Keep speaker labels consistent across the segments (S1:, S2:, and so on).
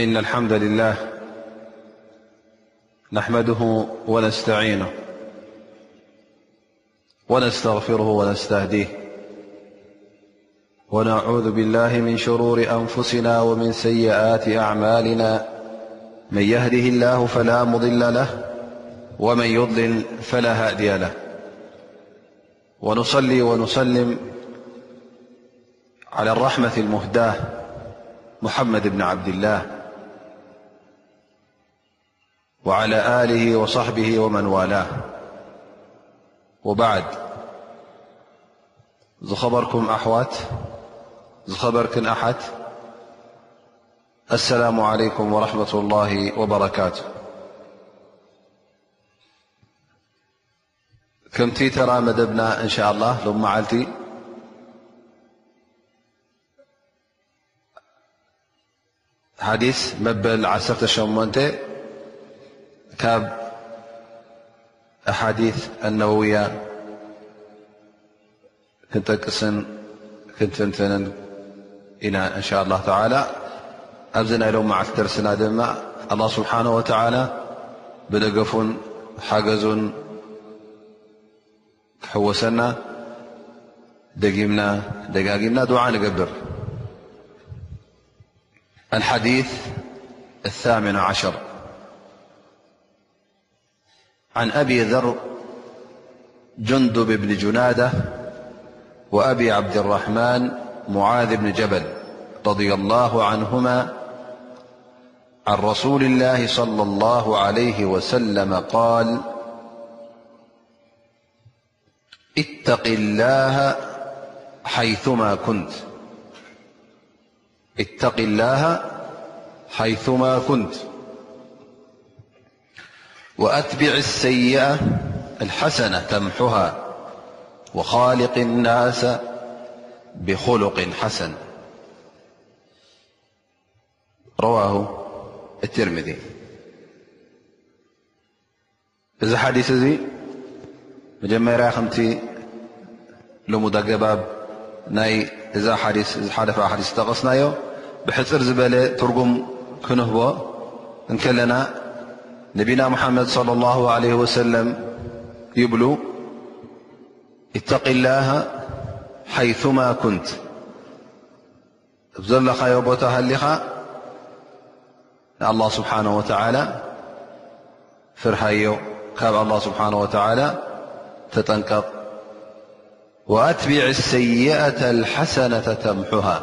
S1: إن الحمد لله نحمده ونستعينه ونستغفره ونستهديه ونعوذ بالله من شرور أنفسنا ومن سيئات أعمالنا من يهده الله فلا مضل له ومن يضلل فلا هادي له ونصلي ونسلم على الرحمة المهداة محمد بن عبد الله وعلى آله وصحبه ومن والاه وبعد خبركم أحوات خبركن أحت السلام عليكم ورحمة الله وبركاته كم تيترامدبنا إن شاء الله لمعلت حديث مبل عسرمنت أحاديث النووية نس م ن ن شاء الله تعالى ن لم مع درسنا الله سبحانه وتعالى بدفن حج تحوسنا منا دع نقبر الحديث الثامن عشر عن أبي ذر جندب بن جنادة وأبي عبد الرحمن معاذ بن جبل رضي الله عنهما عن رسول الله صلى الله عليه وسلم- قال اتق الله حيثما كنت وأتبع السيئ الحسنة ተمحه وخالق الناس بخلق حسن رواه الترمذ እዚ ሓዲስ እዚ መጀመርያ ከምቲ ልሙድ ኣገባብ ናይ እዛ ሓዲስ ዝሓለፈ ሓዲ ዝጠቐስናዮ ብሕፅር ዝበለ ትርጉም ክንህቦ እንከለና ነቢና ሙሓመድ صለ ላሁ ለ ወሰለም ይብሉ እተቂ ላሃ ሓይثማ ኩንት لي بت هلኻ الله سبحانه وتعالى فرهي الله سبحانه وتعالى تጠنቀط وأتبع السيئة الحسنة تمحها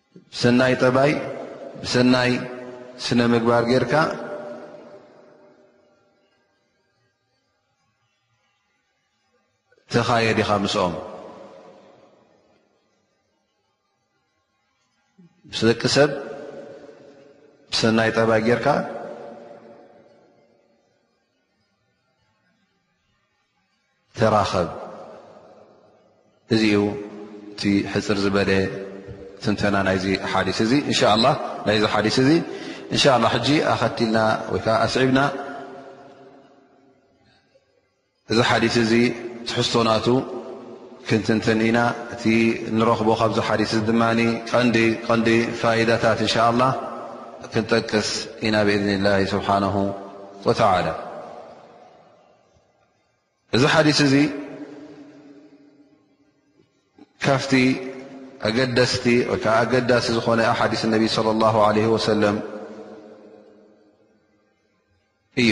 S1: ብሰናይ ጠባይ ብሰናይ ስነ ምግባር ጌርካ ተኻየድ ኢኻ ምስኦም ምስ ደቂ ሰብ ብሰናይ ጠባይ ጌርካ ተራኸብ እዚ እዩ እቲ ሕፅር ዝበለ ትንተና ናይዚ ሓዲስ እዚ ን ናይዚ ሓዲስ እዚ እንሻ ላ ሕጂ ኣኸትልና ወይ ከዓ ኣስዒብና እዚ ሓዲስ እዚ ትሕዝቶናቱ ክንትንትን ኢና እቲ ንረኽቦ ካብዚ ሓዲስ እዚ ድማ ቀንዲ ቀንዲ ፋይዳታት እንሻ ላ ክንጠቅስ ኢና ብእዝኒ ላ ስብሓን ወተላ እዚ ሓዲስ እዚ ካብቲ ኣገደስቲ ወይ ከዓ ኣገዳሲ ዝኾነ ኣሓዲስ ነቢ صለ ላሁ ለ ወሰለም እዩ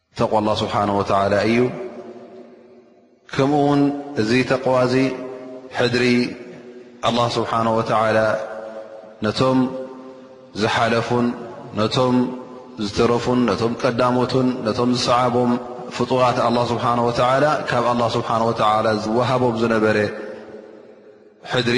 S1: ተቕዋ ኣላ ስብሓን ወተዓላ እዩ ከምኡ ውን እዚ ተቕዋ እዚ ሕድሪ ኣላ ስብሓን ወተዓላ ነቶም ዝሓለፉን ነቶም ዝተረፉን ነቶም ቀዳሞትን ነቶም ዝሰዓቦም ፍጡራት ኣላ ስብሓን ወተዓላ ካብ ኣላ ስብሓን ወተዓላ ዝወሃቦም ዝነበረ ሕድሪ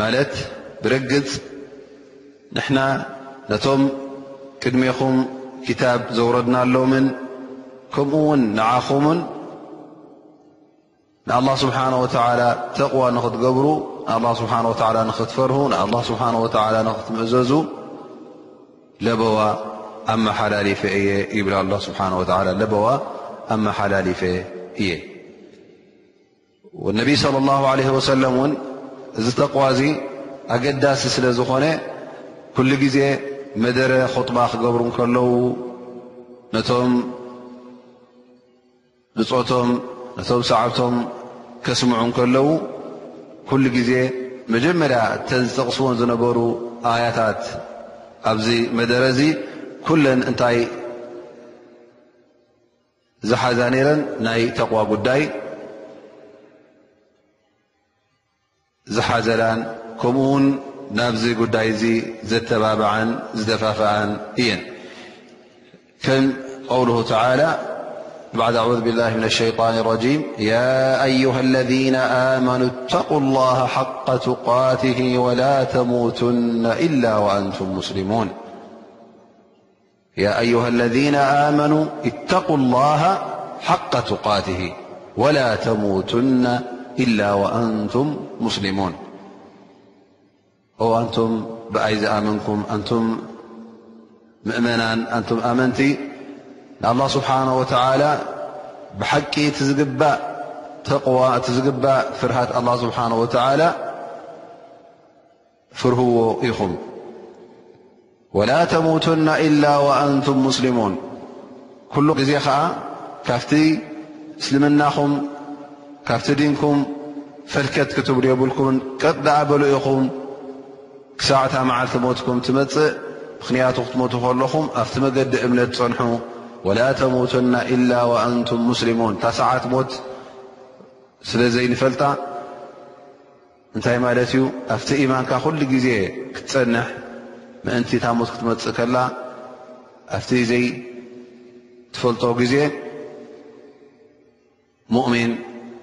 S1: ማለት ብርግጽ ንሕና ነቶም ቅድሜኹም ክታብ ዘውረድናሎምን ከምኡ ውን ንዓኹምን ንኣላ ስብሓን ወተላ ተቕዋ ንኽትገብሩ ንኣላ ስብሓን ወላ ንኽትፈርሁ ንኣላ ስብሓን ወላ ንኽትምእዘዙ ለበዋ ኣመሓላሊፈ እየ ይብል ኣላ ስብሓን ወላ ለበዋ ኣመሓላሊፈ እየ ነቢይ صለ ላሁ ለ ወሰለም እውን እዚ ተቕዋ እዚ ኣገዳሲ ስለ ዝኾነ ኩሉ ግዜ መደረ ኹጥባ ክገብሩ ከለዉ ነቶም ብፆቶም ነቶም ሰዓብቶም ከስምዑ ከለዉ ኩሉ ግዜ መጀመርያ እተን ዝጠቕስዎን ዝነበሩ ኣያታት ኣብዚ መደረ እዚ ኩለን እንታይ زحزا نر ني تقوى داي زحزلان كمن نب دي تبع فافعن كم قوله تعالى بعد أعوذ بالله من الشيطان الرجيم يا أيها الذين آمنوا اتقوا الله حق تقاته ولا تموتن إلا وأنتم مسلمون يا أيها الذين آمنوا اتقوا الله حق تقاته ولا تموتن إلا وأنتم مسلمون أو أنتم بأيزأمنكم أنتم مؤمن أنتم آمنت نالله سبحانه وتعالى بح وى جب فرهت الله سبحانه وتعالى ፍርህዎ ኢኹም ወላ ተሙቱና ኢላ ወኣንቱም ሙስሊሙን ኩሉ ግዜ ከዓ ካብቲ እስልምናኹም ካብቲ ዲንኩም ፈልከት ክትብሉ የብልኩምን ቀጥ ደኣ በሉ ኢኹም ክሳዕታ መዓልቲ ሞትኩም ትመፅእ ምኽንያቱ ክትሞቱ ከለኹም ኣብቲ መገዲ እምነት ፀንሑ ወላ ተሙቱና ኢላ ወኣንቱም ሙስሊሙን እታ ሰዓት ሞት ስለ ዘይንፈልጣ እንታይ ማለት እዩ? ኣብቲ ኢማንካ ኩሉ ግዜ ክትጸንሕ ምእንቲ እታ ሞት ክትመጽእ ከላ ኣብቲ ዘይትፈልጦ ግዜ ሙእሚን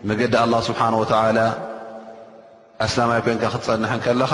S1: መገዲ ኣላ ስብሓን ወተዓላ ኣስላማይ ኮንካ ክትጸንሕን ከለኻ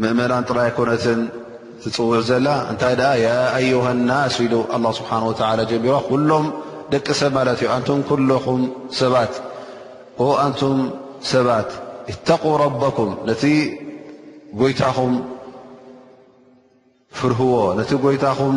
S1: ምእመናን ጥራይ ኣይኮነትን ትጽውዕ ዘላ እንታይ ደኣ ያ ኣዩሃ ናስ ኢሉ ኣላ ስብሓን ወተላ ጀሚሮ ኩሎም ደቂ ሰብ ማለት እዩ ኣንቱም ኩለኹም ሰባት ኦ ኣንቱም ሰባት እተቑ ረበኩም ነቲ ጎይታኹም ፍርህዎ ነቲ ጎይታኹም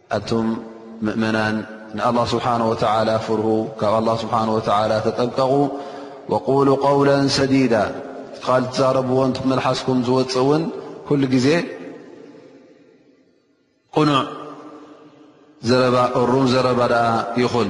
S1: ኣቱም ምእመናን ንኣላ ስብሓን ወተላ ፍርሁ ካብ ኣላ ስብሓን ወተላ ተጠንቀቑ ወቁሉ ቀውላ ሰዲዳ እቲ ካል ትዛረብዎ ንትመልሓስኩም ዝወፅእ እውን ኩሉ ግዜ ቕኑዕ ዘረባ እሩም ዘረባ ደኣ ይኹን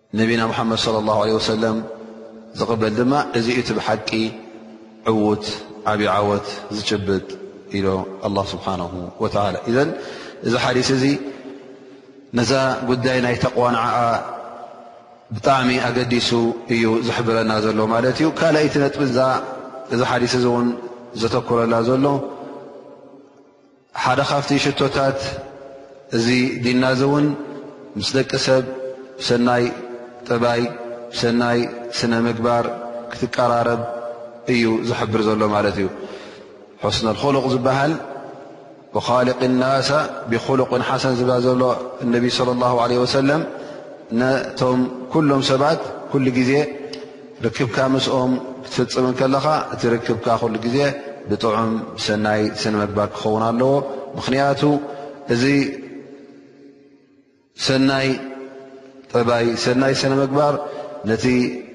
S1: ነቢና ሙሓመድ ለ ላ ለ ወሰለም ዝቕበል ድማ እዚ እቲ ብሓቂ ዕዉት ዓብዪ ዓወት ዝጭብጥ ኢሎ ኣላ ስብሓንሁ ወተላ እዘን እዚ ሓዲስ እዚ ነዛ ጉዳይ ናይ ተቕዋ ንዓኣ ብጣዕሚ ኣገዲሱ እዩ ዝሕብረና ዘሎ ማለት እዩ ካልኣይቲ ነጥቢ እዛ እዚ ሓዲስ እዚ እውን ዘተኩረላ ዘሎ ሓደ ካብቲ ሽቶታት እዚ ዲናዚ እውን ምስ ደቂ ሰብ ብሰናይ ጠባይ ብሰናይ ስነ ምግባር ክትቀራረብ እዩ ዝሕብር ዘሎ ማለት እዩ ሑስነል ኹሉቕ ዝበሃል ኻልቅ ናሳ ብኹሉቅ ሓሰን ዝብ ዘሎ እነቢ ለ ለ ወሰለም ነቶም ኩሎም ሰባት ኩሉ ግዜ ርክብካ ምስኦም ክትፍጽም እንከለኻ እቲ ርክብካ ኩሉ ግዜ ብጥዑም ሰናይ ስነ መግባር ክኸውን ኣለዎ ምኽንያቱ እዚ ሰናይ ጠባይ ሰናይ ስነ መግባር ነቲ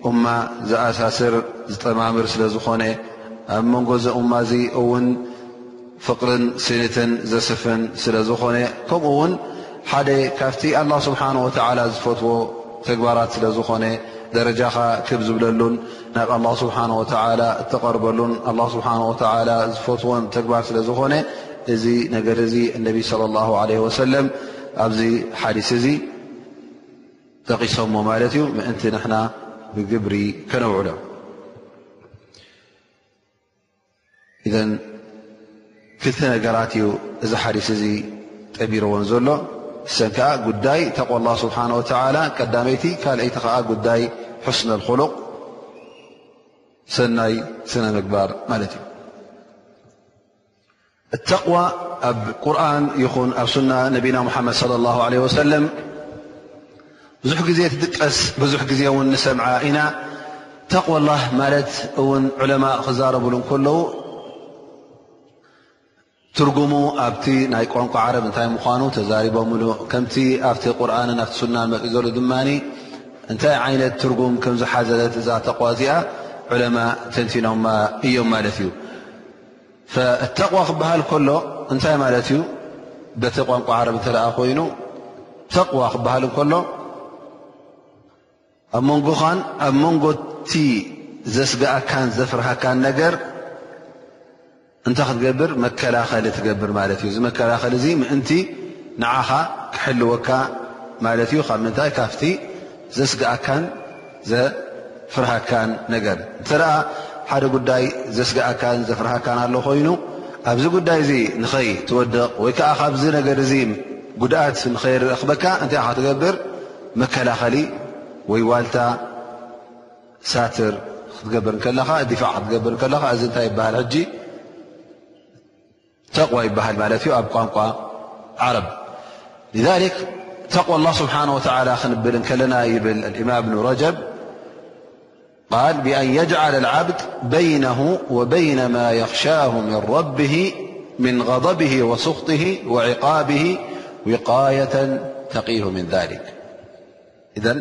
S1: እማ ዝኣሳስር ዝጠማምር ስለ ዝኾነ ኣብ መንጎ እዚ እማ እዚ እውን ፍቕርን ስኒትን ዘስፍን ስለ ዝኾነ ከምኡ ውን ሓደ ካብቲ ኣላ ስብሓን ወተዓላ ዝፈትዎ ተግባራት ስለ ዝኾነ ደረጃኻ ክብ ዝብለሉን ናብ ኣላ ስብሓን ወተዓላ እተቐርበሉን ኣላ ስብሓን ወተዓላ ዝፈትዎን ተግባር ስለ ዝኾነ እዚ ነገር እዚ እነቢ ስለ ላሁ ዓለ ወሰለም ኣብዚ ሓዲስ እዚ ጠቒሶሞ ማለት እዩ ምእንቲ ንሕና ብግብሪ ከነውዕሎ ኢዘን ክልተ ነገራት እዩ እዚ ሓዲስ እዚ ጠቢርዎን ዘሎ እሰን ከዓ ጉዳይ ተቕ ላ ስብሓን ወተላ ቀዳመይቲ ካልኣይቲ ከዓ ጉዳይ ሕስነ ልክሉቕ ሰናይ ስነ ምግባር ማለት እዩ ተቅዋ ኣብ ቁርን ይኹን ኣብ ሱና ነቢና ሙሓመድ ለ ላ ለ ወሰለም ብዙሕ ግዜ ትጥቀስ ብዙሕ ግዜ እውን ንሰምዓ ኢና ተቕዋ ላ ማለት እውን ዑለማ ክዛረብሉ ከለዉ ትርጉሙ ኣብቲ ናይ ቋንቋ ዓረብ እንታይ ምኳኑ ተዛሪቦምሉ ከምቲ ኣብቲ ቁርንን ኣብቲ ሱናን መፅእ ዘሉ ድማ እንታይ ዓይነት ትርጉም ከምዝሓዘለት እዛ ተቕዋ እዚኣ ዑለማ ተንቲኖማ እዮም ማለት እዩ ፈተቕዋ ክበሃል ከሎ እንታይ ማለት እዩ? በቲ ቋንቋ ዓረብ እተ ኮይኑ ተቕዋ ክበሃል ከሎ ኣብ መንጎኻን ኣብ መንጎቲ ዘስግኣካን ዘፍርሃካን ነገር እንታይ ክትገብር መከላኸሊ ትገብር ማለት እዩ። እዚ መከላኸሊ እዚ ምእንቲ ንዓኻ ክሕልወካ ማለት እዩ ካብ ምንታይ ካብቲ ዘስግኣካን ዘፍርሃካን ነገር እንተ ሓደ ጉዳይ ዘስግኣካን ዘፍርሃካን ኣሎ ኮይኑ ኣብዚ ጉዳይ እዚ ንኸይትወድቕ ወይ ከዓ ካብዚ ነገር እዚ ጉድኣት ንኸይረኽበካ እንታይ ካ ትገብር መከላኸሊ ወይ ዋልታ ሳትር ክትገብር ከለኻ ዲፋዕ ክትገብር ከለኻ እዚ እንታይ ይበሃል ሕጂ وى بهلمال أبقىى عرب لذلك تقوى الله سبحانه وتعالى كلنا ب الإمام بن رجب قال بأن يجعل العبد بينه وبين ما يخشاه من ربه من غضبه وصخطه وعقابه وقاية تقيه من ذلك إذ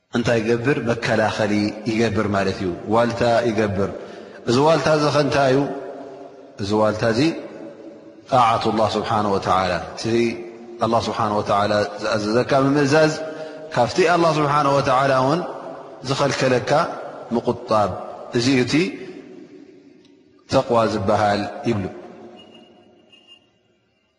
S1: እንታይ ይገብር መከላኸሊ ይገብር ማለት እዩ ዋልታ ይገብር እዚ ዋልታ እዚ ከ እንታይ እዩ እዚ ዋልታ እዚ ጣዓት ላ ስብሓን ወተላ እቲ ኣላ ስብሓን ወተላ ዝኣዘዘካ ምምእዛዝ ካብቲ ኣላ ስብሓን ወተላ እውን ዝኸልከለካ ምቁጣብ እዚ እዩ እቲ ተቕዋ ዝበሃል ይብሉ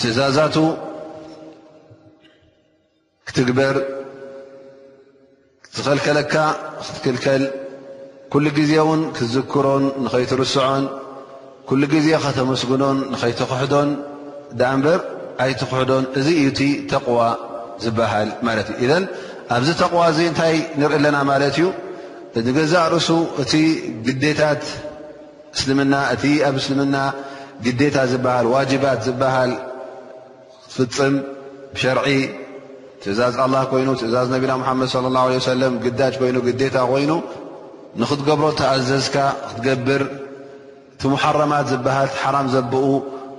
S1: ትእዛዛቱ ክትግበር ዝኸልከለካ ክትክልከል ኩሉ ግዜ እውን ክትዝክሮን ንኸይትርስዖን ኩሉ ግዜ ከተመስግኖን ንኸይትኽሕዶን ዳኣ እምበር ኣይትኽሕዶን እዚ እዩ እቲ ተቕዋ ዝበሃል ማለት እዩ ኢዘን ኣብዚ ተቕዋ እዚ እንታይ ንርኢ ኣለና ማለት እዩ ንገዛእ ርእሱ እቲ ግዴታት እስልምና እቲ ኣብ እስልምና ግዴታ ዝበሃል ዋጅባት ዝበሃል ክትፍፅም ብሸርዒ ትእዛዝ ኣላ ኮይኑ ትእዛዝ ነቢና ሙሓመድ ለ ላ ለ ሰለም ግዳጅ ኮይኑ ግዴታ ኮይኑ ንክትገብሮ ተኣዘዝካ ክትገብር እቲ ሙሓረማት ዝበሃል ሓራም ዘብኡ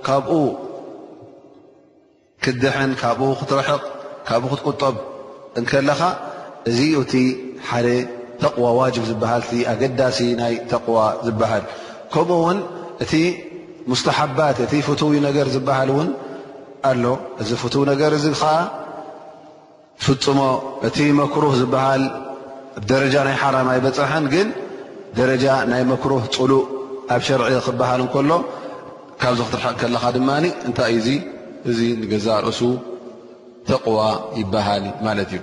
S1: ካብኡ ክትድሕን ካብኡ ክትርሕቕ ካብኡ ክትቁጠብ እንከለኻ እዚ ዩ እቲ ሓደ ተቕዋ ዋጅብ ዝበሃል እ ኣገዳሲ ናይ ተቕዋ ዝበሃል ከምኡ ውን እቲ ሙስተሓባት እቲ ፍትዊ ነገር ዝበሃል እውን ኣሎ እዚ ፍትዊ ነገር እዚ ከዓ ፍጽሞ እቲ መክሩህ ዝበሃል ኣብ ደረጃ ናይ ሓራም ኣይበጸሐን ግን ደረጃ ናይ መክሩህ ጽሉእ ኣብ ሸርዒ ክበሃል እንከሎ ካብዚ ክትርሕቕ ከለኻ ድማ እንታይ እዩ ዙ እዚ ንገዛእ ርእሱ ተቕዋ ይበሃል ማለት እዩ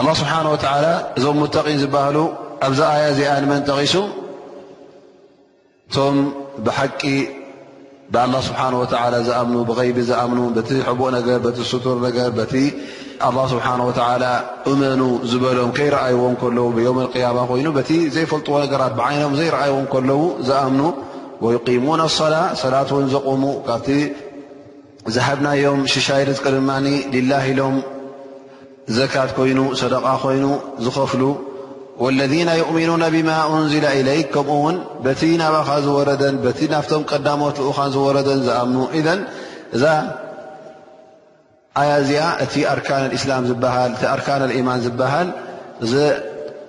S1: ኣላ ስብሓን ወተዓላ እዞም ሙተቒን ዝበሃሉ ኣብዛ ኣያ እዚኣ ንመን ጠቒሱ እቶም ብሓቂ ብኣላ ስብሓን ወተዓላ ዝኣምኑ ብቐይቢ ዝኣምኑ በቲ ሕቡእ ነገር በቲ ስቱር ነገር በቲ ኣላ ስብሓን ወተዓላ እመኑ ዝበሎም ከይረኣይዎ ከለዉ ብዮም ቅያማ ኮይኑ በቲ ዘይፈልጥዎ ነገራት ብዓይኖም ዘይረኣይዎ ከለዉ ዝኣምኑ ወዩቂሙን ኣሰላ ሰላት እውን ዘቑሙ ካብቲ ዝሃብናዮም ሽሻይ ርዝቂ ድማ ሊላህ ኢሎም ዘካት ኮይኑ ሰደቃ ኮይኑ ዝኸፍሉ ወለذነ ዩእምኑነ ብማ እንዝለ ኢለይክ ከምኡ ውን በቲ ናባኻ ዝወረደን በቲ ናብቶም ቀዳሞት ልኡኻን ዝወረደን ዝኣምኑ ኢዘን እዛ ኣያ እዚኣ እቲ ኣርካን እስላም ዝበሃል እቲ ኣርካን ልኢማን ዝበሃል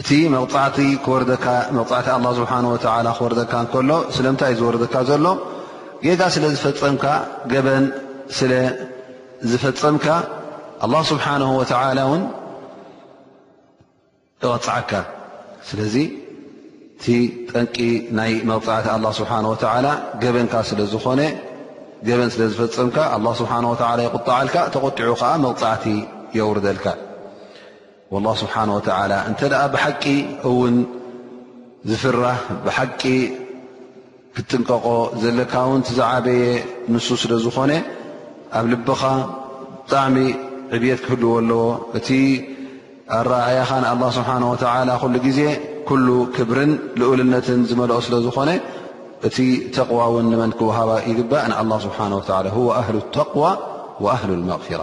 S1: እቲ መቕጻዕቲ ክወርደካ መቕጻዕቲ ኣላ ስብሓን ወተዓላ ክወርደካ እንከሎ ስለምንታይ እዩ ዝወርደካ ዘሎ ጌጋ ስለ ዝፈጸምካ ገበን ስለ ዝፈጸምካ ኣላ ስብሓንሁ ወተዓላ እውን እቐጽዓካ ስለዚ እቲ ጠንቂ ናይ መቕጻዕቲ ኣላ ስብሓን ወተዓላ ገበንካ ስለ ዝኾነ ገበን ስለ ዝፈጸምካ ኣላ ስብሓን ወተዓላ ይቁጣዓልካ ተቖጢዑ ኸዓ መቕጻዕቲ የውርደልካ ኣላህ ስብሓን ወተዓላ እንተ ደኣ ብሓቂ እውን ዝፍራህ ብሓቂ ክትጥንቀቖ ዘለካ እውን ትዝዓበየ ንሱ ስለ ዝኾነ ኣብ ልብኻ ብጣዕሚ ዕብየት ክህልዎ ኣለዎ እቲ ኣረኣያኻ ንኣላ ስብሓን ወተዓላ ኩሉ ግዜ ኩሉ ክብርን ልኡልነትን ዝመልኦ ስለ ዝኾነ እቲ ተቕዋ እውን ንመን ክወሃባ ይግባእ ንኣላ ስብሓን ወተላ ህወ ኣህሉ ተቕዋ ወኣህሉ ልመቕፊራ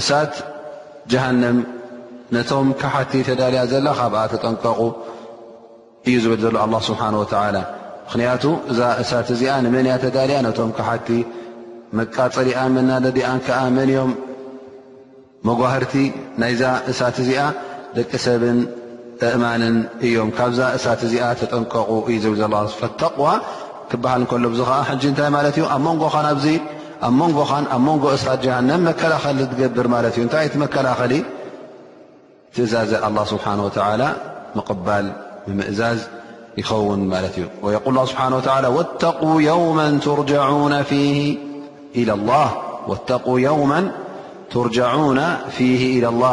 S1: እሳት ጀሃነም ነቶም ካሓቲ ተዳልያ ዘላ ካብኣ ተጠንቀቑ እዩ ዝብል ዘሎ ኣላ ስብሓን ወተዓላ ምኽንያቱ እዛ እሳት እዚኣ ንመን እያ ተዳልያ ነቶም ካሓቲ መቃፀሊኣን መናደዲኣን ከዓ መን እዮም መጓህርቲ ናይዛ እሳት እዚኣ ደቂ ሰብን እእማንን እዮም ካብዛ እሳት እዚኣ ተጠንቀቑ እዩ ዝብል ዘሎ ፈተቕዋ ክበሃል ከሎ እዚ ከዓ ሕጂ እንታይ ማለት እዩ ኣብ መንጎኻን ኣብዚ ኣብ መንጎኻን ኣብ መንጎ እሳት ጀሃነም መከላኸሊ ትገብር ማለት እዩ እንታይ እቲ መከላኸሊ ትእዛዘ ኣላ ስብሓን ወተላ ምቕባል ብምእዛዝ ይኸውን ማለት እዩ ወየቁል ላ ስብሓን ወተላ ወተቁ የውመ ትርጃዑነ ፊ ኢላ ላ ወተቁ የውመን ትርጃዑና ፊ ኢላ ላ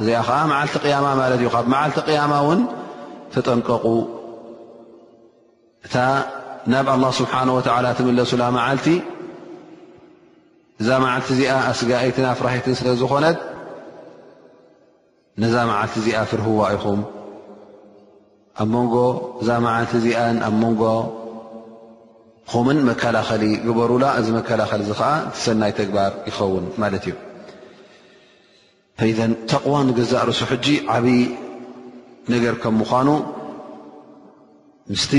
S1: እዚኣ ከዓ መዓልቲ ቅያማ ማለት እዩ ካብ መዓልቲ ቅያማ እውን ተጠንቀቑ እታ ናብ ኣላ ስብሓን ወተዓላ ትምለሱላ መዓልቲ እዛ መዓልቲ እዚኣ ኣስጋኢትን ኣፍራሂትን ስለ ዝኾነት ነዛ መዓልቲ እዚኣ ፍርህዋ ኢኹም ኣብ መንጎ እዛ መዓልቲ እዚኣን ኣብ መንጎ ኹምን መከላኸሊ ግበሩላ እዚ መከላኸሊ እዚ ከዓ ሰናይ ተግባር ይኸውን ማለት እዩ ፈኢዘን ተቕዋ ንገዛእ ርእሱ ሕጂ ዓብዪ ነገር ከም ምዃኑ ምስቲ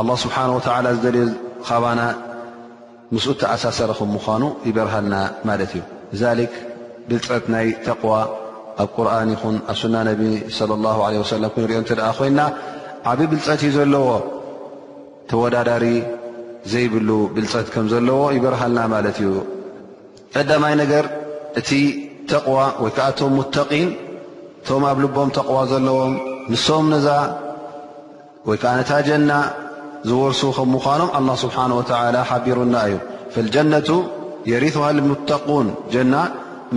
S1: ኣላ ስብሓን ወተዓላ ዝደልዮ ኻባና ምስኡ እተኣሳሰረ ከም ምዃኑ ይበርሃልና ማለት እዩ ዛሊክ ብልፀት ናይ ተቕዋ ኣብ ቁርን ይኹን ኣብ ሱና ነቢ ለ ላ ለ ወሰለም ክንሪኦ እንተ ደኣ ኮይንና ዓብዪ ብልፀት እዩ ዘለዎ ተወዳዳሪ ዘይብሉ ብልፀት ከም ዘለዎ ይበርሃልና ማለት እዩ። ቀዳማይ ነገር እቲ ተቕዋ ወይ ከዓ እቶም ሙተቒን እቶም ኣብ ልቦም ተቕዋ ዘለዎም ንሶም ነዛ ወይ ከዓ ነታ ጀና ዝወርሱ ከም ምዃኖም ኣላ ስብሓን ወተዓላ ሓቢሩና እዩ ፈልጀነቱ የሪቱሃ ልሙተቁን ጀና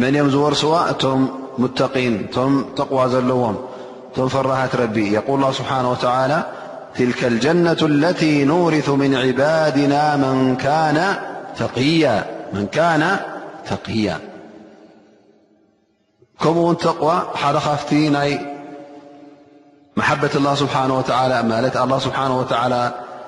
S1: መን እዮም ዝወርስዋ እቶም ሙተቒን እቶም ተቕዋ ዘለዎም لم فرح رب يقول الله سبحانه وتعالى تلك الجنة التي نورث من عبادنا من كان تقيا ك قوى لفت محبة الله سبحانه وتالىاللهسحانهوتى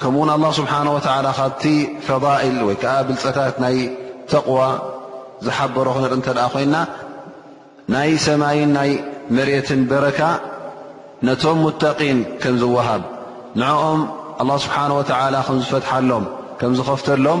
S1: ከምኡ ውን ኣላ ስብሓን ወተዓላ ካብቲ ፈዳኢል ወይ ከዓ ብልፀታት ናይ ተቕዋ ዝሓበሮ ክንርኢ እንተ ደኣ ኮይንና ናይ ሰማይን ናይ መሬትን በረካ ነቶም ሙተቒን ከም ዝወሃብ ንዕኦም ኣላ ስብሓን ወተዓላ ከም ዝፈትሓሎም ከም ዝኸፍተሎም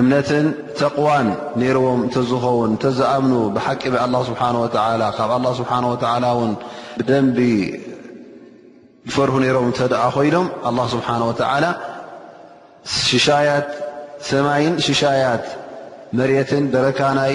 S1: እምነትን ተቕዋን ነይርዎም እንተዝኸውን እንተዝኣምኑ ብሓቂ ብ ኣላ ስብሓን ወተዓላ ካብ ኣላ ስብሓን ወተዓላ እውን ብደንቢ ዝፈርሁ ነይሮም እንተደኣ ኮይኖም ኣላ ስብሓን ወተዓላ ሽሻያት ሰማይን ሽሻያት መሬትን በረካ ናይ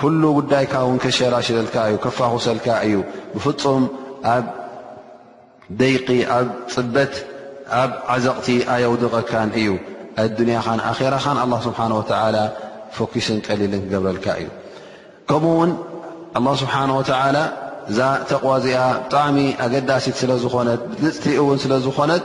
S1: ኩሉ ጉዳይካ ውን ከሸራሽረልካ እዩ ከፋኹሰልካ እዩ ብፍፁም ኣብ ደይቂ ኣብ ፅበት ኣብ ዓዘቕቲ ኣየውድቐካን እዩ ኣዱንያኻን ኣኼራኻን ኣላ ስብሓን ወተዓላ ፈኪስን ቀሊልን ክገብረልካ እዩ ከምኡ ውን ኣላ ስብሓን ወተዓላ እዛ ተቕዋ እዚኣ ብጣዕሚ ኣገዳሲት ስለ ዝኾነት ብልፅቲ እውን ስለ ዝኾነት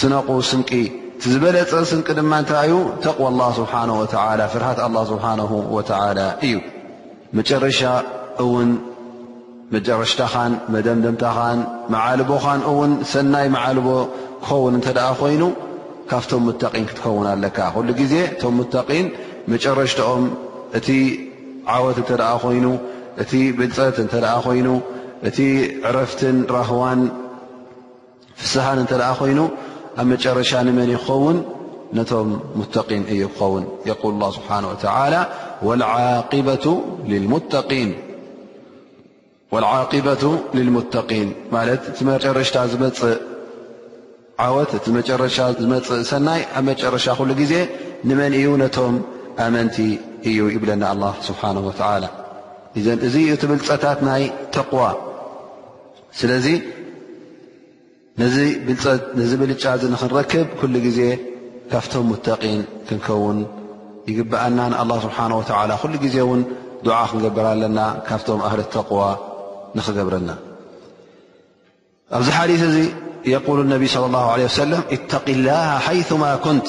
S1: ስነቁ ስንቂ እቲ ዝበለፀ ስንቂ ድማ እንታይ እዩ ተቕዋ ላ ስብሓን ወተላ ፍርሃት ኣላ ስብሓን ወተላ እዩ መጨረሻ እውን መጨረሽታኻን መደምደምታኻን መዓልቦኻን እውን ሰናይ መዓልቦ ክኸውን እንተ ደኣ ኮይኑ ካብቶም ሙተቒን ክትከውን ኣለካ ኩሉ ግዜ እቶም ሙተቒን መጨረሽትኦም እቲ ዓወት እንተ ደኣ ኮይኑ እቲ ብልፀት እንተ ደኣ ኮይኑ እቲ ዕረፍትን ራህዋን ፍስሃን እንተ ኮይኑ ኣብ መጨረሻ ንመን እዩ ክኸውን ነቶም ሙተቒን እዩ ክኸውን የል ላ ስብሓን ወተላ ዓበቱ ልሙተቒን ዓቂበቱ ልልሙተቒን ማለት እቲ መጨረሽታ ዝመፅእ ዓወት እቲ መጨረሻ ዝመፅእ ሰናይ ኣብ መጨረሻ ኩሉ ግዜ ንመን እዩ ነቶም ኣመንቲ እዩ ይብለና ኣላ ስብሓን ወተላ እዘን እዙ እዩ ትብልፀታት ናይ ተቕዋ ስለዚ ነዚ ብልፀት ነዚ ብልጫ እዚ ንክንረክብ ኩሉ ግዜ ካብቶም ሙተቒን ክንከውን ይግብኣና ንኣላ ስብሓን ወተላ ኩሉ ግዜ እውን ዱዓ ክንገብር ኣለና ካብቶም ኣህሊ ተቕዋ ንክገብረና ኣብዚ ሓዲት እዚ የቁሉ ነቢ ለ ላ ለ ሰለም እተቂ ላሃ ሓይማ ኩንት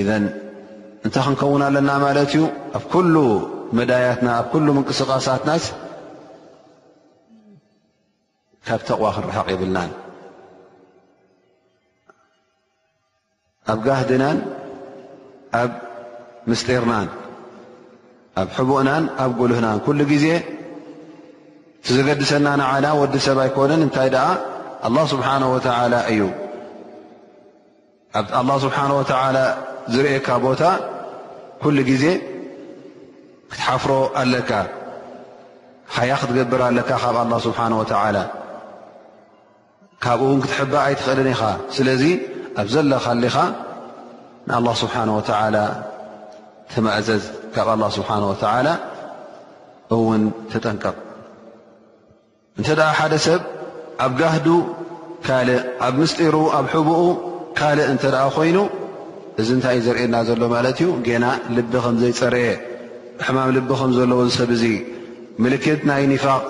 S1: ኢዘን እንታይ ክንከውን ኣለና ማለት እዩ ኣብ ኩሉ መዳያትና ኣብ ኩሉ ምንቅስቓሳትናስ ካብ ተቕዋ ክንርሕቕ የብልናን ኣብ ጋህድናን ኣብ ምስጢርናን ኣብ ሕቡእናን ኣብ ጉልህናን ኩሉ ግዜ እቲ ዘገድሰና ንዓና ወዲ ሰብ ኣይኮነን እንታይ ደኣ ኣላ ስብሓን ወተዓላ እዩ ኣብቲ ኣላህ ስብሓን ወተዓላ ዝርእካ ቦታ ኩሉ ግዜ ክትሓፍሮ ኣለካ ሓያ ክትገብር ኣለካ ካብ ኣላ ስብሓን ወተዓላ ካብኡ እውን ክትሕባእ ኣይትኽእልን ኢኻ ስለዚ ኣብ ዘለኻሊኻ ንኣላ ስብሓን ወተዓላ ተማእዘዝ ካብ ኣላ ስብሓን ወተዓላ እውን ተጠንቀቕ እንተ ደኣ ሓደ ሰብ ኣብ ጋህዱ ካልእ፣ ኣብ ምስጢሩ ኣብ ሕቡኡ ካልእ እንተ ደኣ ኮይኑ፣ እዚ እንታይ እዩ ዘርእየና ዘሎ ማለት እዩ? ገና ልቢ ከም ዘይጸረየ፣ ሕማም ልቢ ከም ዘለዎ እዚ ሰብ እዚ ምልክት ናይ ኒፋቕ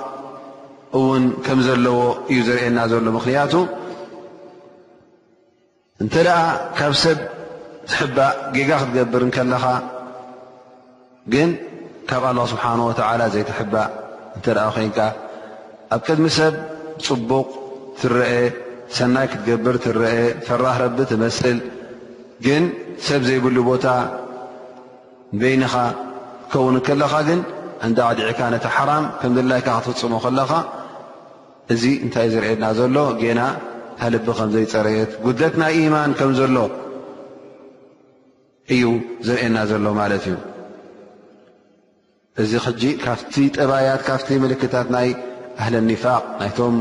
S1: እውን ከም ዘለዎ እዩ ዘርእየና ዘሎ። ምኽንያቱ። እንተ ደኣ ካብ ሰብ ትሕባእ ጌጋ ክትገብር እንከለኻ ግን ካብ ኣላ ስብሓን ወተዓላ ዘይትሕባእ እንተ ደኣ ኮይንካ ኣብ ቅድሚ ሰብ ፅቡቕ ትረአ ሰናይ ክትገብር ትረአ ፈራህ ረቢ ትመስል ግን ሰብ ዘይብሉ ቦታ በይንኻ ትከውን ከለኻ ግን እንዳ ዕዲዕካ ነቲ ሓራም ከምድላይካ ክትፍፅሞ ከለኻ እዚ እንታይ እዩ ዝርእየና ዘሎ ጌና እታ ልቢ ከም ዘይፀረየት ጉድለት ናይ ኢማን ከም ዘሎ እዩ ዝርእየና ዘሎ ማለት እዩ እዚ ሕጂ ካብቲ ጠባያት ካብቲ ምልክታት ናይ ኣህለ ኒፋቅ ናይቶም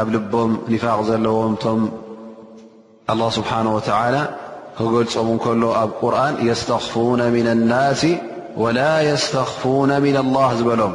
S1: ኣብ ልቦም ኒፋቅ ዘለዎም እቶም ኣላ ስብሓን ወተላ ክገልፆም እንከሎ ኣብ ቁርን የስተኽፉነ ምና ናሲ ወላ የስተኽፉነ ምና ላህ ዝበሎም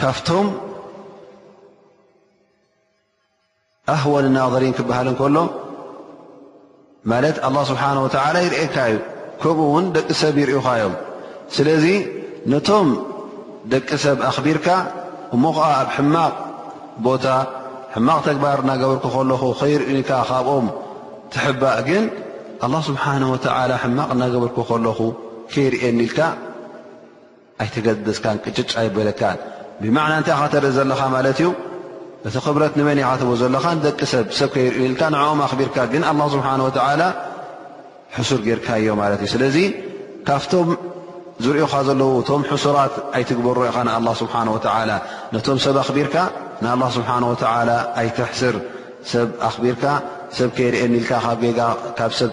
S1: ካብቶም ኣህወን ናظሪን ክበሃል እንከሎ ማለት ኣላ ስብሓን ወተላ ይርእካ እዩ ከምኡ እውን ደቂ ሰብ ይርእኻ እዮም ስለዚ ነቶም ደቂ ሰብ ኣኽቢርካ እሞ ኸዓ ኣብ ሕማቕ ቦታ ሕማቕ ተግባር እናገበርኩ ከለኹ ከይርእኒካ ካብኦም ትሕባእ ግን ኣላ ስብሓን ወተላ ሕማቕ እናገበርኩ ከለኹ ከይርእየኒ ኢልካ ኣይተገደስካን ቅጭጭ ኣይበለካን ብማዕና እንታይ ኢኻ ተርኢ ዘለኻ ማለት እዩ እቲ ክብረት ንመን ኢኻ ትቦ ዘለኻ ንደቂ ሰብ ሰብ ከይርእዩልካ ንዕኦም ኣኽቢርካ ግን ኣላ ስብሓን ወተዓላ ሕሱር ጌርካዮ ማለት እዩ ስለዚ ካብቶም ዝርእዩኻ ዘለዉ እቶም ሕሱራት ኣይትግበሮ ኢኻ ንኣላ ስብሓን ወተዓላ ነቶም ሰብ ኣኽቢርካ ንኣላ ስብሓን ወተዓላ ኣይተሕስር ሰብ ኣኽቢርካ ሰብ ከይርእየኒ ኢልካ ካብ ጌጋ ካብ ሰብ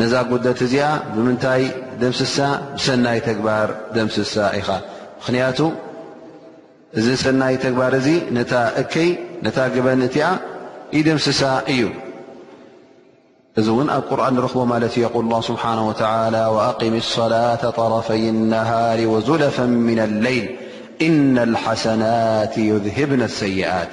S1: ነዛ ጉደት እዚኣ ብምንታይ ደምስሳ ብሰናይ ተግባር ደምስሳ ኢኻ ምኽንያቱ እዚ ሰናይ ተግባር እዚ ነታ እከይ ነታ ግበን እቲኣ ይደምስሳ እዩ እዚ እውን ኣብ ቁርን ንረኽቦ ማለት እዩ የቁል ላ ስብሓን ወተላ ኣቅም ሰላተ ጠረፈይ ነሃር ወዙለፈ ምና ለይል እና ሓሰናት ዩዝህብና ሰይኣት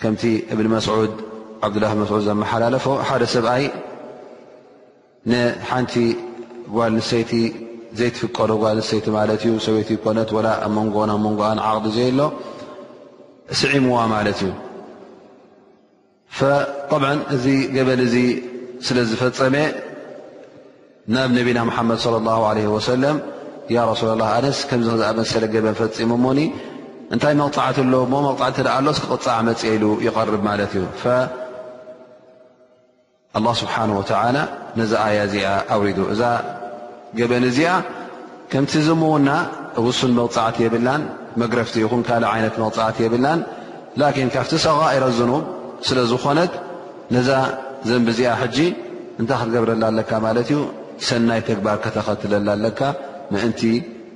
S1: ከምቲ እብን መስዑድ ዓብዱላህ ብን መስዑድ ዘመሓላለፎ ሓደ ሰብኣይ ንሓንቲ ጓል ንሰይቲ ዘይትፍቀዶ ጓል ንሰይቲ ማለት እዩ ሰበይቲ ይኮነት ወላ ኣብ መንጎን ኣብ መንጎኣን ዓቕዲ ዘይሎ ስዒምዋ ማለት እዩ ጠብዓ እዚ ገበል እዚ ስለ ዝፈፀመ ናብ ነቢና መሓመድ صለ ላه ለ ወሰለም ያ ረሱላ ላ ኣነስ ከምዚ ዝኣመሰለ ገበን ፈፂሙ ሞኒ እንታይ መቕፃዕቲ ኣሎ ሞ መቕፃዕ እተ ኣሎ ስ ክቕፃዕ መፅ ኢሉ ይቐርብ ማለት እዩ ኣላ ስብሓን ወተላ ነዚ ኣያ እዚኣ ኣውሪዱ እዛ ገበን እዚኣ ከምቲ ዝምውና ውሱን መቕጻዕቲ የብላን፣ መግረፍቲ ይኹን ካልእ ዓይነት መቕጻዕቲ የብላን። ላኪን ካብቲ ሰጋኢረ ዝኑብ ስለ ዝኾነት ነዛ ዘንቢ እዚኣ ሕጂ እንታይ ክትገብረላ ኣለካ ማለት እዩ፣ ሰናይ ተግባር ከተኸትለላ ኣለካ ምእንቲ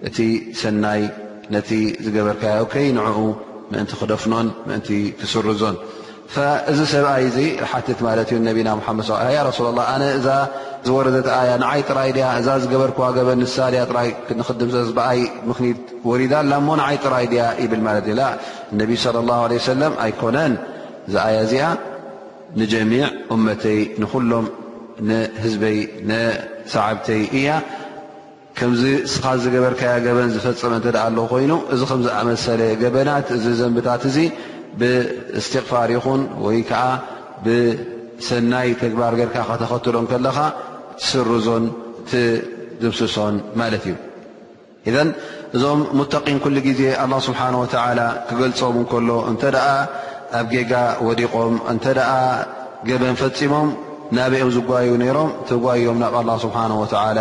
S1: እቲ ሰናይ ነቲ ዝገበርካዮ ከይንዕኡ ምእንቲ ክደፍኖን ምእንቲ ክስርዞን። እዚ ሰብኣይ እዚ ሓትት ማለት ዩ ነቢና ሓመድ ስ ያ ረሱላ ላ ኣነ እዛ ዝወረደት ኣያ ንዓይ ጥራይ ድያ እዛ ዝገበርክዋ ገበን ንሳ ድያ ጥራይ ንክድምዘዝ ብኣይ ምክኒት ወሪዳ ላ እሞ ንዓይ ጥራይ ድያ ይብል ማለት እዩ ነቢ ለ ላ ለ ሰለም ኣይኮነን እዚ ኣያ እዚኣ ንጀሚዕ እመተይ ንኩሎም ንህዝበይ ንሰዓብተይ እያ ከምዚ እስኻ ዝገበርካያ ገበን ዝፈጸመ እንተ ኣሎ ኮይኑ እዚ ከም ዝኣመሰለ ገበናት እዚ ዘንብታት እዚ ብእስትቕፋር ይኹን ወይ ከዓ ብሰናይ ተግባር ገርካ ከተኸትሎ እንከለኻ ትስርዞን ትድብስሶን ማለት እዩ እዘን እዞም ሙተቒን ኩሉ ግዜ ኣላ ስብሓን ወተላ ክገልፆም እንከሎ እንተ ደኣ ኣብ ጌጋ ወዲቖም እንተ ደኣ ገበን ፈፂሞም ናበኦም ዝጓዩ ነይሮም ተጓዮም ናብ ኣላ ስብሓን ወተላ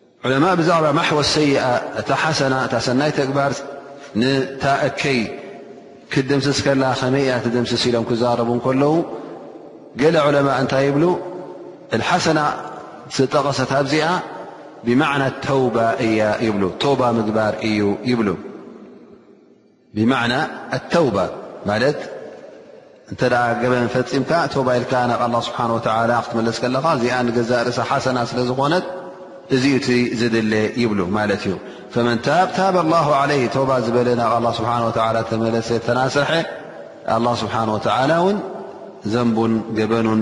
S1: ዑለማእ ብዛዕባ ማሕወ ሰይኣ እታ ሓሰና እታ ሰናይ ተግባር ንታ እከይ ክትድምስስ ከላ ከመይ እያ ትድምስስ ኢሎም ክዛረቡ እንከለዉ ገለ ዑለማእ እንታይ ይብሉ ሓሰና ዝጠቐሰት ኣብዚኣ ብማዕና ተውባ እያ ይብሉ ተውባ ምግባር እዩ ይብሉ ብማዕና ኣተውባ ማለት እንተ ገበን ፈፂምካ ተውባ ኢልካ ናብ ኣላ ስብሓን ወተላ ክትመለስ ከለኻ እዚኣ ንገዛእ ርእሳ ሓሰና ስለ ዝኾነት እዚዩ እቲ ዝድለ ይብሉ ማለት እዩ ፈመን ታብ ታብ ኣላ ለይ ተባ ዝበለ ናብ ኣላ ስብሓን ወላ ተመለሰ ተናሰሐ ኣላ ስብሓን ወተላ እውን ዘንቡን ገበኑን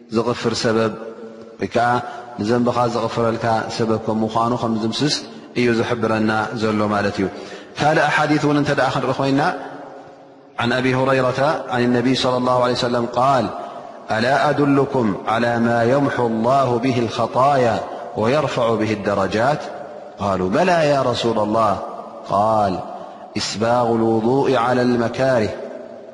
S1: زغفر سبب ك نب غفرلك سبب كم ن مس زحبرن ل ال أحاديث ت خ ين عن أبي هريرة عن النبي صلى الله عليه وسلم-قال ألا أدلكم على ما يمح الله به الخطايا ويرفع به الدرجات قالوا بلا يا رسول الله قال إسباغ الوضوء على المكاره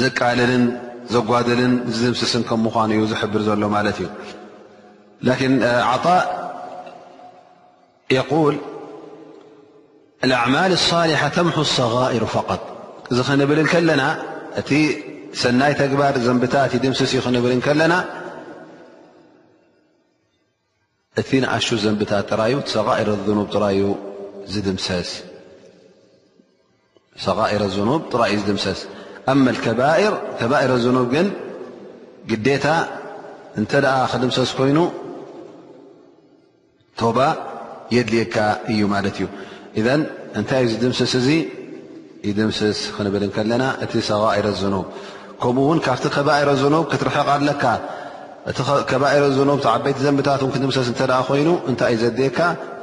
S1: ዘቃልልን ዘጓድልን ዝድምስስን ከም ምዃኑ እዩ ዝሕብር ዘሎ ማለት እዩ ላኪን ዓጣእ የል ኣማል ሳሊሓ ተምሑ ሰغኢሩ ፈቀጥ እዚ ክንብል እንከለና እቲ ሰናይ ተግባር ዘንብታት ይድምስስ ዩ ክንብል እንከለና እቲ ንኣሹ ዘንብታት ጥራዩ ሰቓኢረ ኑብ ጥራዩ ዝድምሰስ ሰቃኢረ ኑብ ጥራይ እዩ ዝድምሰስ ኣመ ከባር ከባኢረ ዝኑብ ግን ግዴታ እንተ ደኣ ክድምሰስ ኮይኑ ቶባ የድልየካ እዩ ማለት እዩ እዘን እንታይ እዩ ዝድምሰስ እዙ ይድምስስ ክንብል እንከለና እቲ ሰጋኢረ ዝኑብ ከምኡ ውን ካብቲ ከባኢረ ዝኑብ ክትርሕቕ ኣለካ እቲ ከባኢረ ዝኑብ ተዓበይቲ ዘንብታት ን ክድምሰስ እተ ኮይኑ እንታይ እዩ ዘድልየካ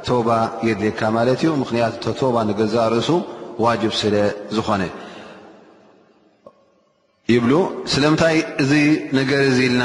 S1: ቶባ የድልካ ማለት እዩ ምክንያቱ ተቶባ ንገዛእ ርእሱ ዋጅብ ስለ ዝኾነ ይብሉ ስለምንታይ እዚ ነገር እዚ ኢልና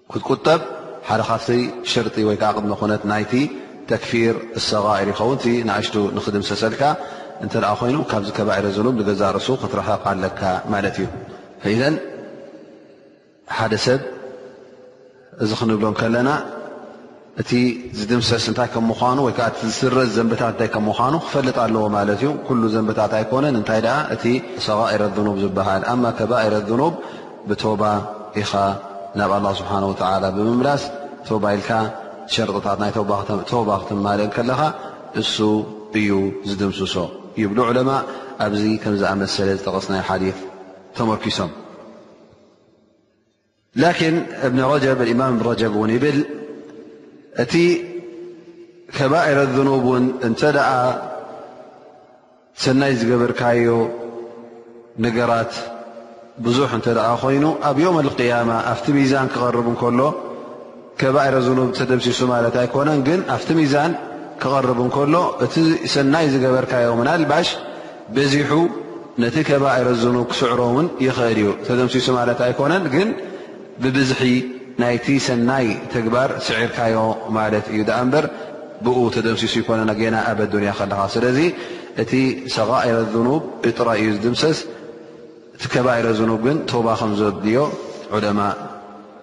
S1: ክትቁጠብ ሓደ ካብቲ ሸርጢ ወይ ከዓ ቅድመ ኩነት ናይቲ ተክፊር እሰጋኢር ይኸውን። እቲ ንኣሽቱ ንክድምሰሰልካ እንተ ኮይኑ ካብዚ ከባኢረ ዝኑብ ንገዛእ ርእሱ ክትርሕቕ ኣለካ ማለት እዩ። ፈኢዘን ሓደ ሰብ እዚ ክንብሎ ከለና እቲ ዝድምሰስ እንታይ ከም ምዃኑ ወይ ከዓ እቲ ዝስረዝ ዘንብታት እንታይ ከም ምዃኑ ክፈልጥ ኣለዎ ማለት እዩ ኩሉ ዘንብታት ኣይኮነን እንታይ ደኣ እቲ ሰጋኢረ ኑብ ዝበሃል ኣማ ከባኢረ ኑብ ብቶባ ኢኻ ናብ ኣላ ስብሓን ወተላ ብምምላስ ቶባ ኢልካ ሸርጥታት ናይ ቶባ ክትማልእ ከለኻ እሱ እዩ ዝድምስሶ ይብሉ ዑለማ ኣብዚ ከምዝኣመሰለ ዝጠቐስናይ ሓዲ ተመርኪሶም ላኪን እብኒ ረጀብ እማም እብኒ ረጀብ እውን ይብል እቲ ከባኢረ ዝኑብ እውን እንተ ደኣ ሰናይ ዝገበርካዮ ነገራት ብዙሕ እንተ ደኣ ኮይኑ ኣብ ዮም ኣልቅያማ ኣብቲ ሚዛን ክቐርብ እንከሎ ከባኢረ ዝኑብ ተደምሲሱ ማለት ኣይኮነን ግን ኣብቲ ሚዛን ክቐርብ እንከሎ እቲ ሰናይ ዝገበርካዮ ምናልባሽ በዚሑ ነቲ ከባኢረ ዝኑብ ክስዕሮ እውን ይኽእል እዩ ተደምሲሱ ማለት ኣይኮነን ግን ብብዝሒ ናይቲ ሰናይ ተግባር ስዒርካዮ ማለት እዩ ድኣ እምበር ብኡ ተደምሲሱ ይኮነና ጌና ኣብ ኣዱንያ ከለኻ ስለዚ እቲ ሰጋኢረ ዝኑብ እጥራይ እዩ ዝድምሰስ እቲ ከባኢረ ዝኑብ ግን ቶባ ከም ዘድልዮ ዑለማ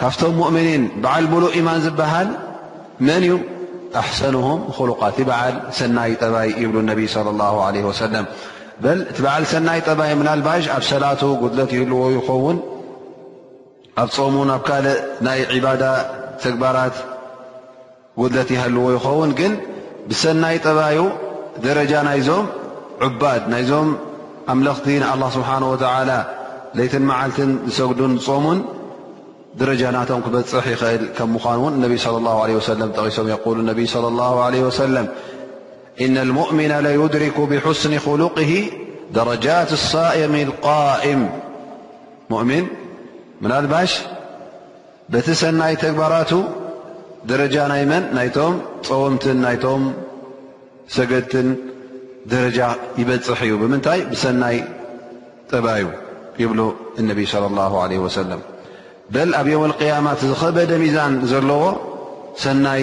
S1: ካብቶም ሙእምኒን በዓል ሙሉእ ኢማን ዝበሃል መን እዩ? ኣሕሰንሁም ኹሉቃ እቲ በዓል ሰናይ ጠባይ ይብሉ ነቢይ ለ ላሁ ለ ወሰለም በል እቲ በዓል ሰናይ ጠባይ ምናልባሽ ኣብ ሰላቱ ጉድለት ይህልዎ ይኸውን ኣብ ፆሙን ኣብ ካልእ ናይ ዒባዳ ተግባራት ጉድለት ይሃልዎ ይኸውን ግን ብሰናይ ጠባዩ ደረጃ ናይዞም ዑባድ ናይዞም ኣምለኽቲ ንኣላ ስብሓን ወተዓላ ለይትን መዓልትን ዝሰግዱን ዝፆሙን ደረጃ ናቶም ክበፅሕ ይኽእል ከም ምዃኑ እውን እነቢይ ስለ ላ ለ ወሰለም ጠቒሶም የቁሉ ነቢይ ስለ ላ ለ ወሰለም እነ ልሙእሚና ለዩድሪኩ ብሑስኒ ክሉቅሂ ደረጃት ሳኢሚ ልቃእም ሙእሚን ምናልባሽ በቲ ሰናይ ተግባራቱ ደረጃ ናይ መን ናይቶም ጸወምትን ናይቶም ሰገድትን ደረጃ ይበጽሕ እዩ ብምንታይ ብሰናይ ጠባዩ ይብሉ እነቢ صለ ላه ለ ወሰለም በል ኣብ የውም ቅያማ እቲ ዝኸበደ ሚዛን ዘለዎ ሰናይ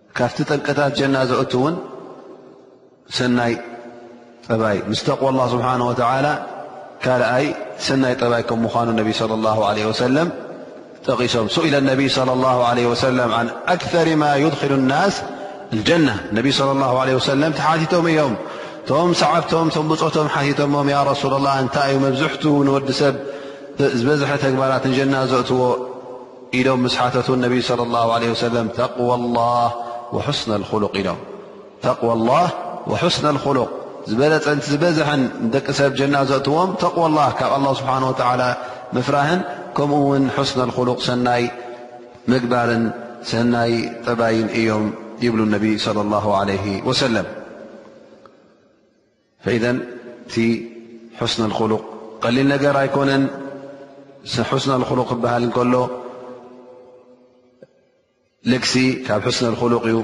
S1: ካብቲ ጠንቅታት ጀና ዘእቱ እውን ሰናይ ጠባይ ምስ ተቕዋ ላ ስብሓን ወተዓላ ካልኣይ ሰናይ ጠባይ ከም ምዃኑ ነቢ ለ ላ ለ ወሰለም ጠቒሶም ሱኢለ ነቢይ ለ ላ ለ ወሰለም ን ኣክር ማ ዩድኪሉ ናስ ጀና ነቢ ለ ላ ለ ወሰለም ተሓቲቶም እዮም ቶም ሰዓብቶም ቶም ብፆቶም ሓቲቶሞም ያ ረሱላ ላ እንታይ እዩ መብዝሕቱ ንወዲ ሰብ ዝበዝሐ ተግባራት ንጀና ዘእትዎ ኢሎም ምስ ሓተቱ ነቢይ صለ ላሁ ለ ወሰለም ተቕዋ ላህ ወሑስነ ልኹሉቕ ኢሎም ተቕዋ ላህ ወሑስነ ልኹሉቕ ዝበለፀንቲ ዝበዝሐን ንደቂ ሰብ ጀና ዘእትዎም ተቕዋ ላህ ካብ ኣላ ስብሓን ወተዓላ ምፍራህን ከምኡ እውን ሑስነ ልኹሉቕ ሰናይ ምግባርን ሰናይ ጠባይን እዮም ይብሉ ነቢይ صለ ላሁ ለ ወሰለም ፈኢዘን እቲ ሑስነል ኹሉቕ ቀሊል ነገር ኣይኮነን። ሑስነል ኹሉቕ ክበሃል እንከሎ ልግሲ ካብ ሑስነል ኹሉቕ እዩ።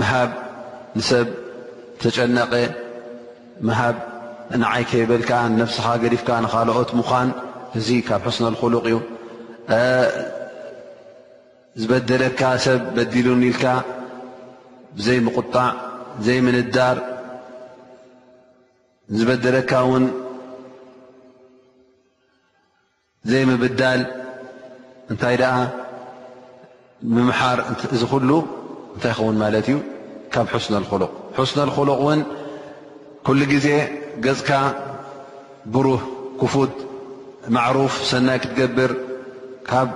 S1: ምሃብ ንሰብ ተጨነቐ ምሃብ ንዓይ ከይበልካ ነፍስኻ ገዲፍካ ንኻልኦት ምዃን እዚ ካብ ሑስነል ኹሉቕ እዩ። ዝበደለካ ሰብ በዲሉኒ ኢልካ ብዘይ ምቁጣዕ ዘይ ምንዳር ዝበደለካ ውን ዘይምብዳል እንታይ ደኣ ምምሓር እዚ ኩሉ እንታይ ይኸውን ማለት እዩ ካብ ሑስነ ልክሉቕ ሑስነ ልክሉቕ እውን ኩሉ ግዜ ገፅካ ብሩህ ክፉት ማዕሩፍ ሰናይ ክትገብር ካብ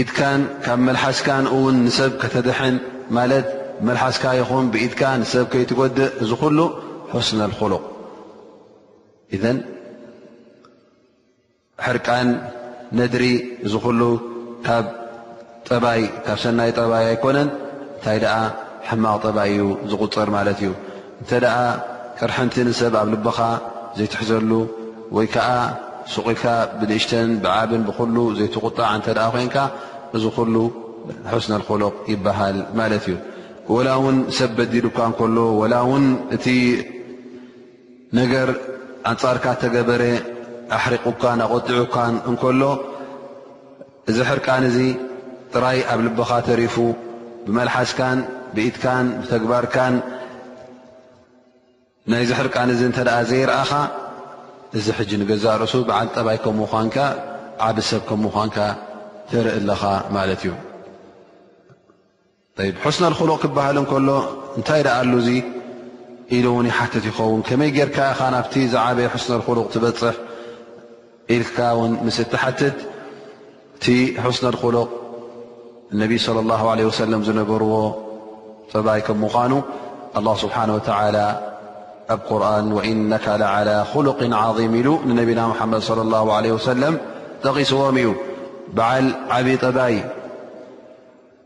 S1: ኢድካን ካብ መልሓስካን እውን ንሰብ ከተድሕን ማለት መልሓስካ ይኹን ብኢድካ ንሰብ ከይትጎድእ እዚ ኩሉ ሑስነ ልኩሉቕ እዘን ሕርቃን ነድሪ እዚ ኩሉ ካብ ጠባይ ካብ ሰናይ ጠባይ ኣይኮነን እንታይ ደኣ ሕማቕ ጠባይ እዩ ዝቑጸር ማለት እዩ። እንተ ደኣ ቅርሕንቲ ንሰብ ኣብ ልብኻ ዘይትሕዘሉ ወይ ከኣ ሱቕ ኢልካ ብንእሽተን ብዓብን ብኹሉ ዘይትቑጣዕ እንተ ደኣ ኮይንካ እዚ ኩሉ ሑስነል ኹሉቕ ይበሃል ማለት እዩ። ወላ እውን ሰብ በዲሉካ እንከሎ ወላ እውን እቲ ነገር ኣንጻርካ እተገበረ ኣሕሪቑካን ኣቖጢዑካን እንከሎ፣ እዚ ሕርቃን እዚ ጥራይ ኣብ ልብኻ ተሪፉ ብመልሓስካን ብኢድካን ብተግባርካን ናይዚ ሕርቃን እዚ እንተ ዘይርኣኻ እዚ ሕጂ ንገዛእ ርእሱ በዓል ጠባይ ከም ምዃንካ ዓብ ሰብ ከም ምዃንካ ተርኢ ኣለኻ ማለት እዩ። ጠይብ ሑስነል ኹሉቕ ክበሃል እንከሎ እንታይ ደኣ ኣሉ እዙይ ኢሉ እውን ይሓትት ይኸውን። ከመይ ጌርካ ኢኻ ናብቲ ዝዓበየ ሑስነል ኹሉቕ ትበፅሕ ኢልካ እውን ምስ እትሓትት እቲ ሑስነል ኹሉቕ እነቢይ ስለ ላሁ ዓለይሂ ወሰለም ዝነበርዎ ጠባይ ከም ምዃኑ ኣላህ ስብሓነሁ ወተዓላ ኣብ ቁርን ወኢነካ ለዓላ ኹሉቅን ዓዚም ኢሉ ንነቢና ሙሓመድ ስለ ላሁ ዓለይሂ ወሰለም ጠቒስዎም እዩ በዓል ዓብዪ ጠባይ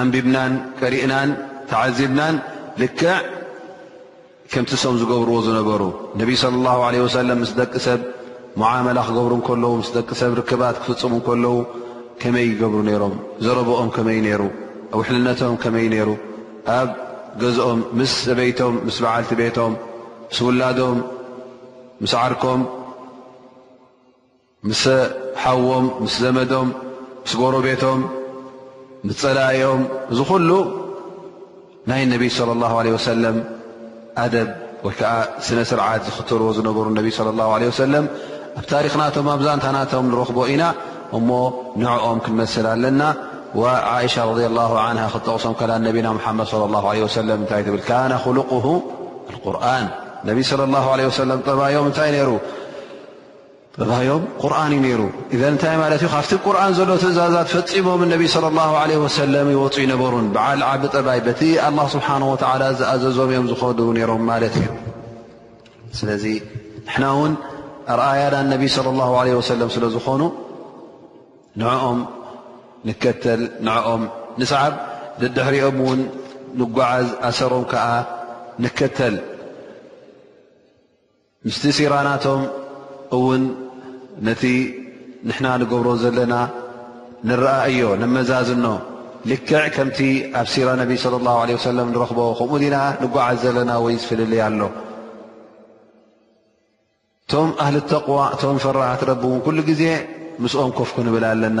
S1: ኣንቢብናን ቀሪእናን ተዓዚብናን ልክዕ ከምቲ ሶም ዝገብርዎ ዝነበሩ ነቢ صለ ላه ለ ወሰለም ምስ ደቂ ሰብ መዓመላ ክገብሩ እንከለዉ ምስ ደቂ ሰብ ርክባት ክፍፅሙ እንከለዉ ከመይ ይገብሩ ነይሮም ዘረብኦም ከመይ ነይሩ ውሕልነቶም ከመይ ነይሩ ኣብ ገዝኦም ምስ ሰበይቶም ምስ በዓልቲ ቤቶም ምስ ውላዶም ምስ ዓርኮም ምሰ ሓዎም፣ ምስ ዘመዶም፣ ምስ ጎረቤቶም፣ ምስ ፀላኢኦም እዚ ኩሉ ናይ ነቢይ صለ ላሁ ለ ወሰለም ኣደብ ወይ ከዓ ስነ ስርዓት ዝኽተልዎ ዝነበሩ ነቢ ለ ላ ለ ወሰለም ኣብ ታሪክናቶም ኣብ ዛንታናቶም ንረኽቦ ኢና እሞ ንዕኦም ክንመስል ኣለና ዓእሻ ረ ላ ን ክጠቕሶም ከላ ነቢና ሓመድ ለ ላ ለ ወሰለም እንታይ ትብል ካነ ክሉቁ ቁርን ነቢ ለ ላ ለ ወሰለም ጠባዮም እንታይ ነይሩ ተባሂሎም ቁርን እዩ ነይሩ እዘን እንታይ ማለት እዩ ካብቲ ቁርን ዘሎ ትእዛዛት ፈፂሞም እነቢ ለ ላ ለ ወሰለም ይወፁ ይነበሩን በዓል ዓቢ ጠባይ በቲ ኣላ ስብሓን ወተላ ዝኣዘዞም እዮም ዝኸዱ ነይሮም ማለት እዩ ስለዚ ንሕና እውን ኣርኣያና እነቢ ለ ላ ለ ወሰለም ስለ ዝኾኑ ንዕኦም ንከተል ንዕኦም ንስዓብ ድድሕሪኦም እውን ንጓዓዝ ኣሰሮም ከዓ ንከተል ምስቲ ሲራናቶም እውን ነቲ ንሕና ንገብሮ ዘለና ንረኣእዮ ነመዛዝኖ ልክዕ ከምቲ ኣብ ሲራ ነቢ صለ ላه ለ ሰለም ንረኽቦ ከምኡ ዲና ንጓዓዝ ዘለና ወይስ ፍልልያ ኣሎ እቶም ኣህሊ ተቕዋ እቶም ፈራሃት ረቢ እውን ኩሉ ግዜ ምስኦም ኮፍ ክንብል ኣለና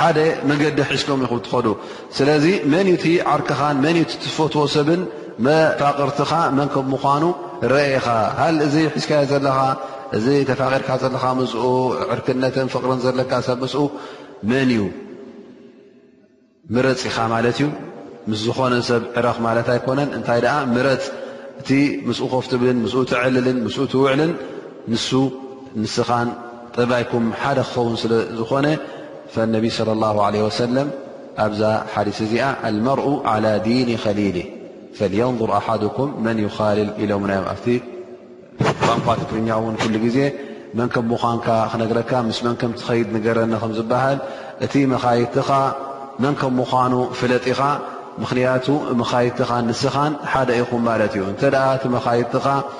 S1: ሓደ መገዲ ሒዝኩም ኢኹም ትኸዱ። ስለዚ መን እዩ እቲ ዓርክኻን መን እዩ ትፈትዎ ሰብን መፋቅርትኻ መን ከም ምዃኑ ረእ ኢኻ። ሃል እዚ ሒዝካዮ ዘለኻ እዚ ተፋቂርካ ዘለኻ ምስኡ ዕርክነትን ፍቅርን ዘለካ ሰብ ምስኡ መን እዩ ምረፅ ኢኻ ማለት እዩ። ምስ ዝኾነ ሰብ ዕረኽ ማለት ኣይኮነን እንታይ ደኣ ምረፅ እቲ ምስኡ ኮፍ ትብልን ምስኡ ትዕልልን ምስኡ ትውዕልን ንሱ ንስኻን ጠባይኩም ሓደ ክኸውን ስለ ዝኾነ ፈነቢ صለ ላሁ ለ ወሰለም ኣብዛ ሓዲስ እዚኣ ኣልመርኡ ዓላ ዲኒ ኸሊሊ ፈልየንظር ኣሓድኩም መን ይኻልል ኢሎምና ዮም ኣብቲ ቋንቋ ትግርኛ እውን ኩሉ ግዜ መን ከም ምዃንካ ክነግረካ ምስ መን ከም ትኸይድ ንገረኒ ከም ዝበሃል እቲ መኻይትኻ መን ከም ምዃኑ ፍለጢኻ ምኽንያቱ መኻይትኻ ንስኻን ሓደ ኢኹም ማለት እዩ እንተ እቲ መኻይትኻ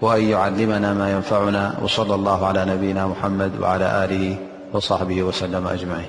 S1: وأن يعلمنا ما ينفعنا وصلى الله على نبينا محمد وعلى له وصحبه وسلم أجمعين